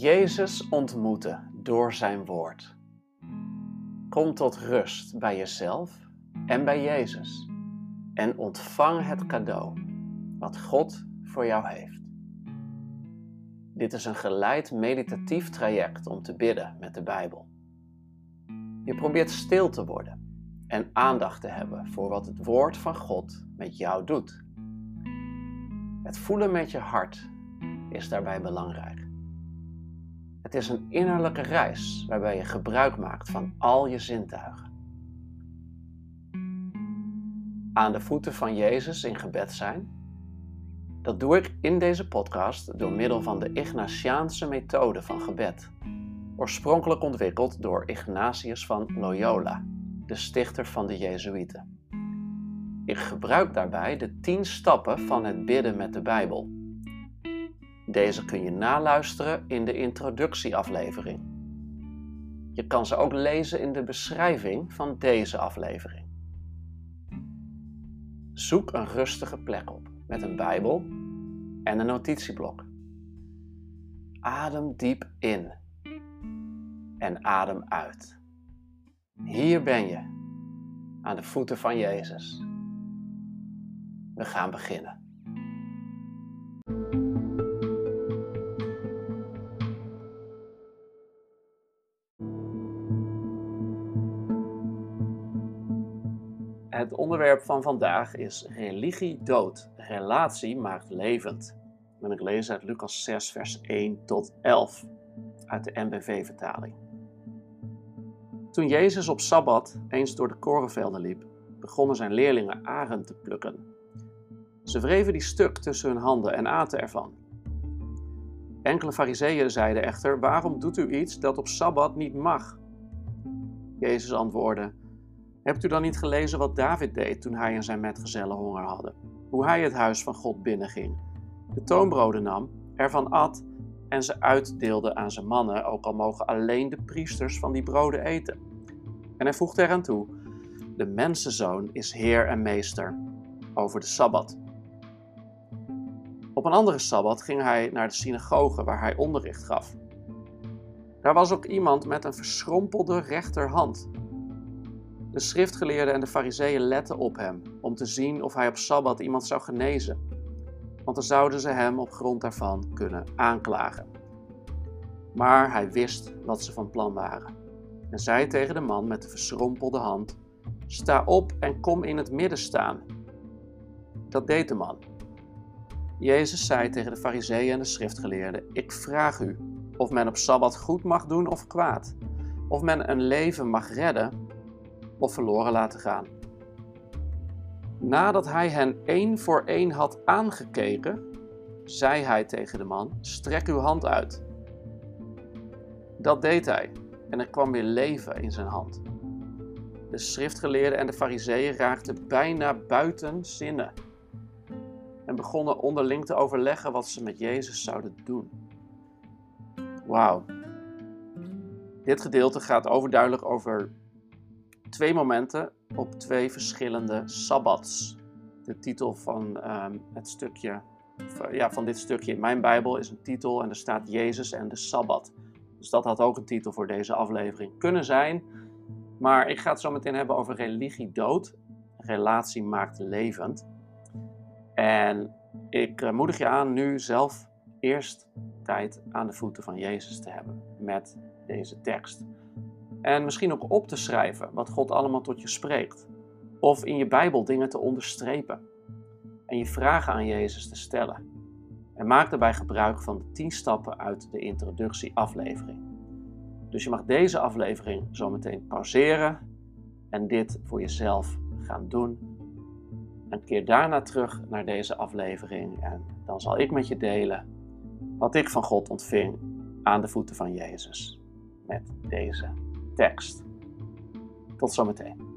Jezus ontmoeten door zijn woord. Kom tot rust bij jezelf en bij Jezus en ontvang het cadeau wat God voor jou heeft. Dit is een geleid meditatief traject om te bidden met de Bijbel. Je probeert stil te worden en aandacht te hebben voor wat het woord van God met jou doet. Het voelen met je hart is daarbij belangrijk. Het is een innerlijke reis waarbij je gebruik maakt van al je zintuigen. Aan de voeten van Jezus in gebed zijn. Dat doe ik in deze podcast door middel van de Ignatiaanse methode van gebed, oorspronkelijk ontwikkeld door Ignatius van Loyola, de stichter van de Jezuïeten. Ik gebruik daarbij de tien stappen van het bidden met de Bijbel deze kun je naluisteren in de introductieaflevering. Je kan ze ook lezen in de beschrijving van deze aflevering. Zoek een rustige plek op met een Bijbel en een notitieblok. Adem diep in en adem uit. Hier ben je, aan de voeten van Jezus. We gaan beginnen. Het onderwerp van vandaag is religie dood, relatie maakt levend. En ik lees uit Lucas 6, vers 1 tot 11 uit de NBV-vertaling. Toen Jezus op Sabbat eens door de korenvelden liep, begonnen zijn leerlingen aren te plukken. Ze wreven die stuk tussen hun handen en aten ervan. Enkele fariseeën zeiden echter, waarom doet u iets dat op Sabbat niet mag? Jezus antwoordde, Hebt u dan niet gelezen wat David deed toen hij en zijn metgezellen honger hadden? Hoe hij het huis van God binnenging, de toonbroden nam, ervan at en ze uitdeelde aan zijn mannen, ook al mogen alleen de priesters van die broden eten. En hij voegde eraan toe: De mensenzoon is heer en meester over de sabbat. Op een andere sabbat ging hij naar de synagoge waar hij onderricht gaf. Daar was ook iemand met een verschrompelde rechterhand de schriftgeleerden en de fariseeën letten op hem om te zien of hij op Sabbat iemand zou genezen, want dan zouden ze hem op grond daarvan kunnen aanklagen. Maar hij wist wat ze van plan waren en zei tegen de man met de verschrompelde hand: Sta op en kom in het midden staan. Dat deed de man. Jezus zei tegen de fariseeën en de schriftgeleerden: Ik vraag u of men op Sabbat goed mag doen of kwaad, of men een leven mag redden of verloren laten gaan. Nadat hij hen één voor één had aangekeken, zei hij tegen de man: Strek uw hand uit. Dat deed hij en er kwam weer leven in zijn hand. De schriftgeleerden en de fariseeën raakten bijna buiten zinnen en begonnen onderling te overleggen wat ze met Jezus zouden doen. Wauw. Dit gedeelte gaat overduidelijk over twee momenten op twee verschillende sabbats. De titel van um, het stukje, ja, van dit stukje in mijn Bijbel is een titel en er staat Jezus en de Sabbat. Dus dat had ook een titel voor deze aflevering kunnen zijn. Maar ik ga het zo meteen hebben over religie dood. Relatie maakt levend. En ik uh, moedig je aan nu zelf eerst tijd aan de voeten van Jezus te hebben met deze tekst. En misschien ook op te schrijven wat God allemaal tot je spreekt. Of in je Bijbel dingen te onderstrepen. En je vragen aan Jezus te stellen. En maak daarbij gebruik van de 10 stappen uit de introductieaflevering. Dus je mag deze aflevering zometeen pauzeren en dit voor jezelf gaan doen. En keer daarna terug naar deze aflevering en dan zal ik met je delen wat ik van God ontving aan de voeten van Jezus met deze tekst. Tot zometeen.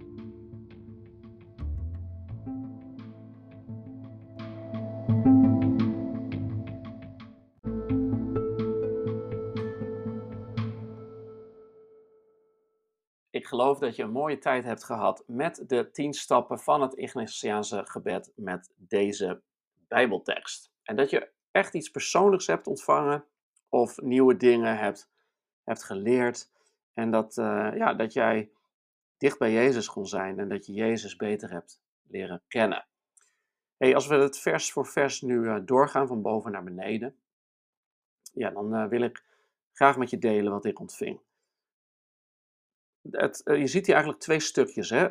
Ik geloof dat je een mooie tijd hebt gehad met de tien stappen van het Ignatiaanse gebed met deze Bijbeltekst. En dat je echt iets persoonlijks hebt ontvangen of nieuwe dingen hebt, hebt geleerd. En dat, eh, ja, dat jij dicht bij Jezus kon zijn en dat je Jezus beter hebt leren kennen. Hey, als we het vers voor vers nu uh, doorgaan van boven naar beneden, ja, dan uh, wil ik graag met je delen wat ik ontving. Je ziet hier eigenlijk twee stukjes. Hè?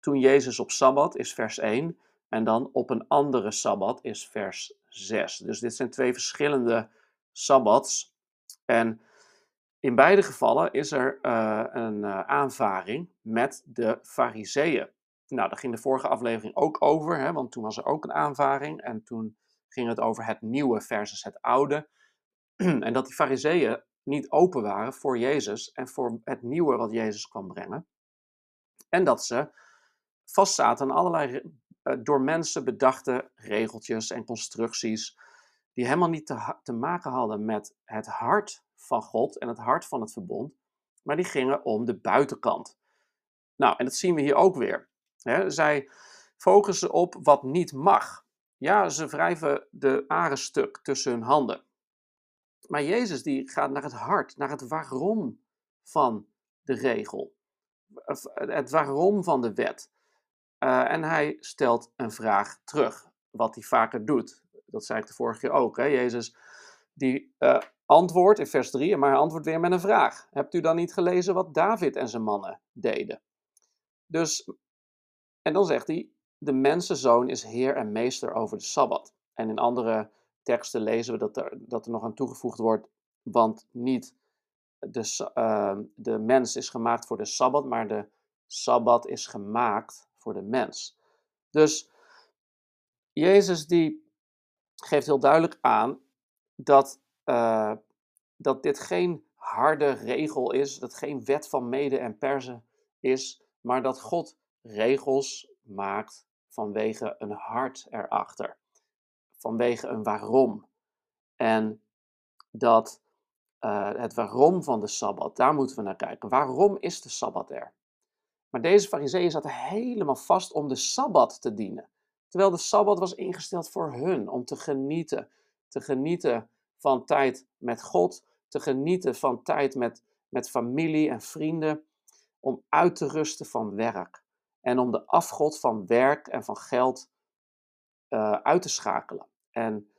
Toen Jezus op Sabbat is vers 1 en dan op een andere Sabbat is vers 6. Dus dit zijn twee verschillende Sabbats. En in beide gevallen is er uh, een uh, aanvaring met de Fariseeën. Nou, daar ging de vorige aflevering ook over, hè, want toen was er ook een aanvaring. En toen ging het over het nieuwe versus het oude. en dat die Fariseeën niet open waren voor Jezus en voor het nieuwe wat Jezus kwam brengen. En dat ze vastzaten aan allerlei uh, door mensen bedachte regeltjes en constructies. Die helemaal niet te, te maken hadden met het hart van God en het hart van het verbond, maar die gingen om de buitenkant. Nou, en dat zien we hier ook weer. zij focussen op wat niet mag. Ja, ze wrijven de arenstuk tussen hun handen. Maar Jezus die gaat naar het hart, naar het waarom van de regel. Het waarom van de wet. Uh, en hij stelt een vraag terug, wat hij vaker doet. Dat zei ik de vorige keer ook. Hè? Jezus die uh, antwoordt in vers 3, maar hij antwoordt weer met een vraag. Hebt u dan niet gelezen wat David en zijn mannen deden? Dus, en dan zegt hij, de mensenzoon is heer en meester over de Sabbat. En in andere teksten lezen we dat er, dat er nog aan toegevoegd wordt, want niet de, uh, de mens is gemaakt voor de Sabbat, maar de Sabbat is gemaakt voor de mens. Dus Jezus die geeft heel duidelijk aan dat, uh, dat dit geen harde regel is, dat geen wet van mede en persen is, maar dat God regels maakt vanwege een hart erachter, vanwege een waarom. En dat uh, het waarom van de Sabbat, daar moeten we naar kijken. Waarom is de Sabbat er? Maar deze fariseeën zaten helemaal vast om de Sabbat te dienen. Terwijl de Sabbat was ingesteld voor hun, om te genieten. Te genieten van tijd met God, te genieten van tijd met, met familie en vrienden, om uit te rusten van werk. En om de afgod van werk en van geld uh, uit te schakelen. En,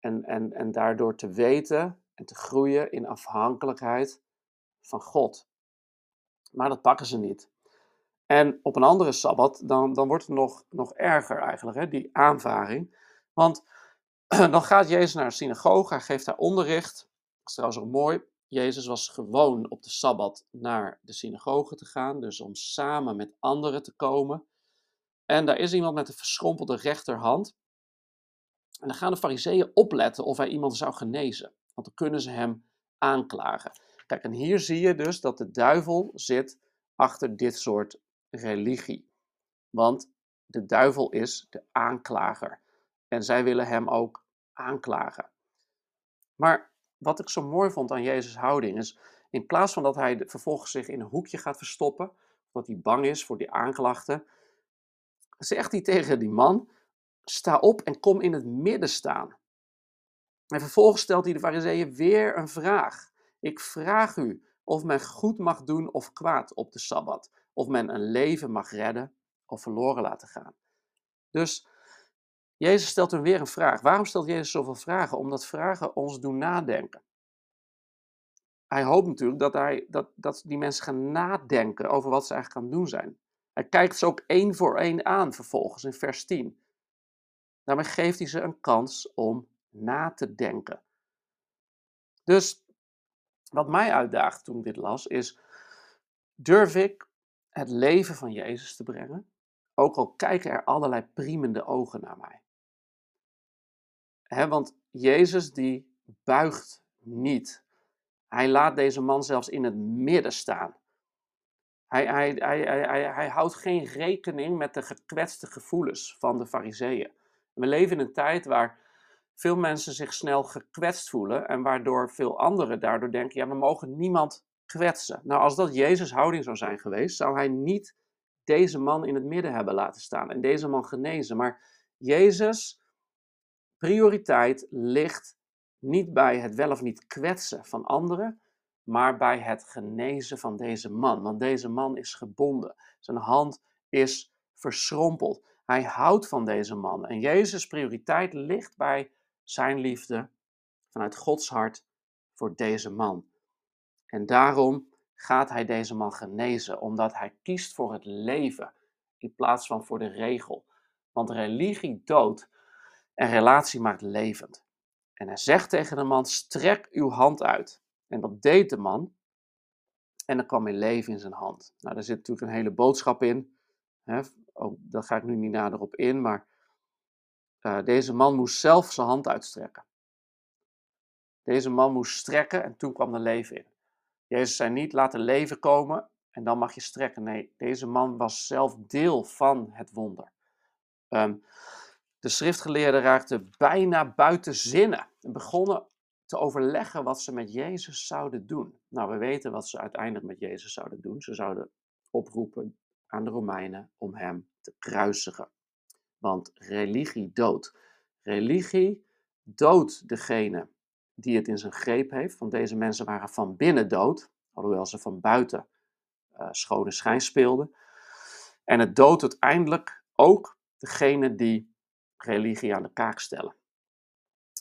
en, en, en daardoor te weten en te groeien in afhankelijkheid van God. Maar dat pakken ze niet. En op een andere sabbat, dan, dan wordt het nog, nog erger eigenlijk, hè, die aanvaring. Want dan gaat Jezus naar een synagoge, hij geeft daar onderricht. Dat is trouwens ook mooi. Jezus was gewoon op de sabbat naar de synagoge te gaan, dus om samen met anderen te komen. En daar is iemand met een verschrompelde rechterhand. En dan gaan de fariseeën opletten of hij iemand zou genezen, want dan kunnen ze hem aanklagen. Kijk, en hier zie je dus dat de duivel zit achter dit soort religie. Want de duivel is de aanklager. En zij willen hem ook aanklagen. Maar wat ik zo mooi vond aan Jezus' houding is, in plaats van dat hij vervolgens zich in een hoekje gaat verstoppen, dat hij bang is voor die aanklachten, zegt hij tegen die man: sta op en kom in het midden staan. En vervolgens stelt hij de fariseeën weer een vraag. Ik vraag u of men goed mag doen of kwaad op de Sabbat of men een leven mag redden of verloren laten gaan. Dus Jezus stelt hem weer een vraag. Waarom stelt Jezus zoveel vragen? Omdat vragen ons doen nadenken. Hij hoopt natuurlijk dat, hij, dat, dat die mensen gaan nadenken over wat ze eigenlijk aan het doen zijn. Hij kijkt ze ook één voor één aan vervolgens in vers 10. Daarmee geeft hij ze een kans om na te denken. Dus wat mij uitdaagt toen ik dit las is, durf ik het leven van Jezus te brengen, ook al kijken er allerlei priemende ogen naar mij. Want Jezus die buigt niet. Hij laat deze man zelfs in het midden staan. Hij, hij, hij, hij, hij houdt geen rekening met de gekwetste gevoelens van de fariseeën. We leven in een tijd waar veel mensen zich snel gekwetst voelen en waardoor veel anderen daardoor denken, ja, we mogen niemand kwetsen. Nou, als dat Jezus' houding zou zijn geweest, zou hij niet deze man in het midden hebben laten staan en deze man genezen. Maar Jezus' prioriteit ligt niet bij het wel of niet kwetsen van anderen, maar bij het genezen van deze man. Want deze man is gebonden. Zijn hand is verschrompeld. Hij houdt van deze man. En Jezus' prioriteit ligt bij zijn liefde vanuit Gods hart voor deze man. En daarom gaat hij deze man genezen, omdat hij kiest voor het leven in plaats van voor de regel. Want religie doodt en relatie maakt levend. En hij zegt tegen de man: strek uw hand uit. En dat deed de man. En er kwam weer leven in zijn hand. Nou, daar zit natuurlijk een hele boodschap in. Hè? Ook, daar ga ik nu niet nader op in, maar uh, deze man moest zelf zijn hand uitstrekken. Deze man moest strekken en toen kwam er leven in. Jezus zei niet, laat er leven komen en dan mag je strekken. Nee, deze man was zelf deel van het wonder. Um, de schriftgeleerden raakten bijna buiten zinnen en begonnen te overleggen wat ze met Jezus zouden doen. Nou, we weten wat ze uiteindelijk met Jezus zouden doen. Ze zouden oproepen aan de Romeinen om hem te kruisigen. Want religie doodt. Religie doodt degene die het in zijn greep heeft. Want deze mensen waren van binnen dood, alhoewel ze van buiten uh, schone schijn speelden. En het doodt uiteindelijk ook degene die religie aan de kaak stellen.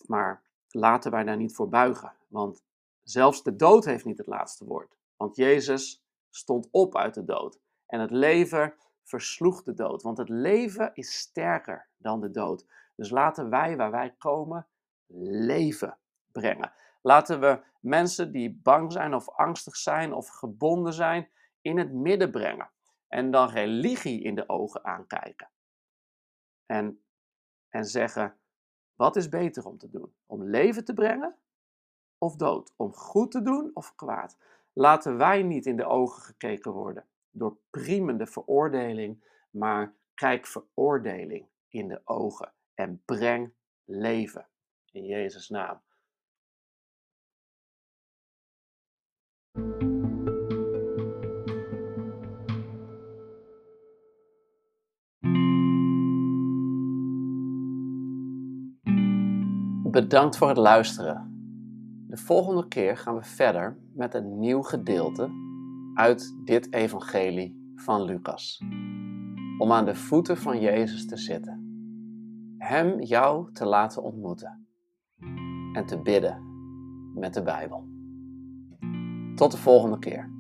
Maar laten wij daar niet voor buigen, want zelfs de dood heeft niet het laatste woord. Want Jezus stond op uit de dood en het leven versloeg de dood, want het leven is sterker dan de dood. Dus laten wij waar wij komen leven brengen. Laten we mensen die bang zijn of angstig zijn of gebonden zijn in het midden brengen en dan religie in de ogen aankijken. En en zeggen: wat is beter om te doen? Om leven te brengen of dood? Om goed te doen of kwaad? Laten wij niet in de ogen gekeken worden door priemende veroordeling, maar kijk veroordeling in de ogen en breng leven. In Jezus' naam. Bedankt voor het luisteren. De volgende keer gaan we verder met een nieuw gedeelte uit dit evangelie van Lucas. Om aan de voeten van Jezus te zitten. Hem jou te laten ontmoeten. En te bidden met de Bijbel. Tot de volgende keer.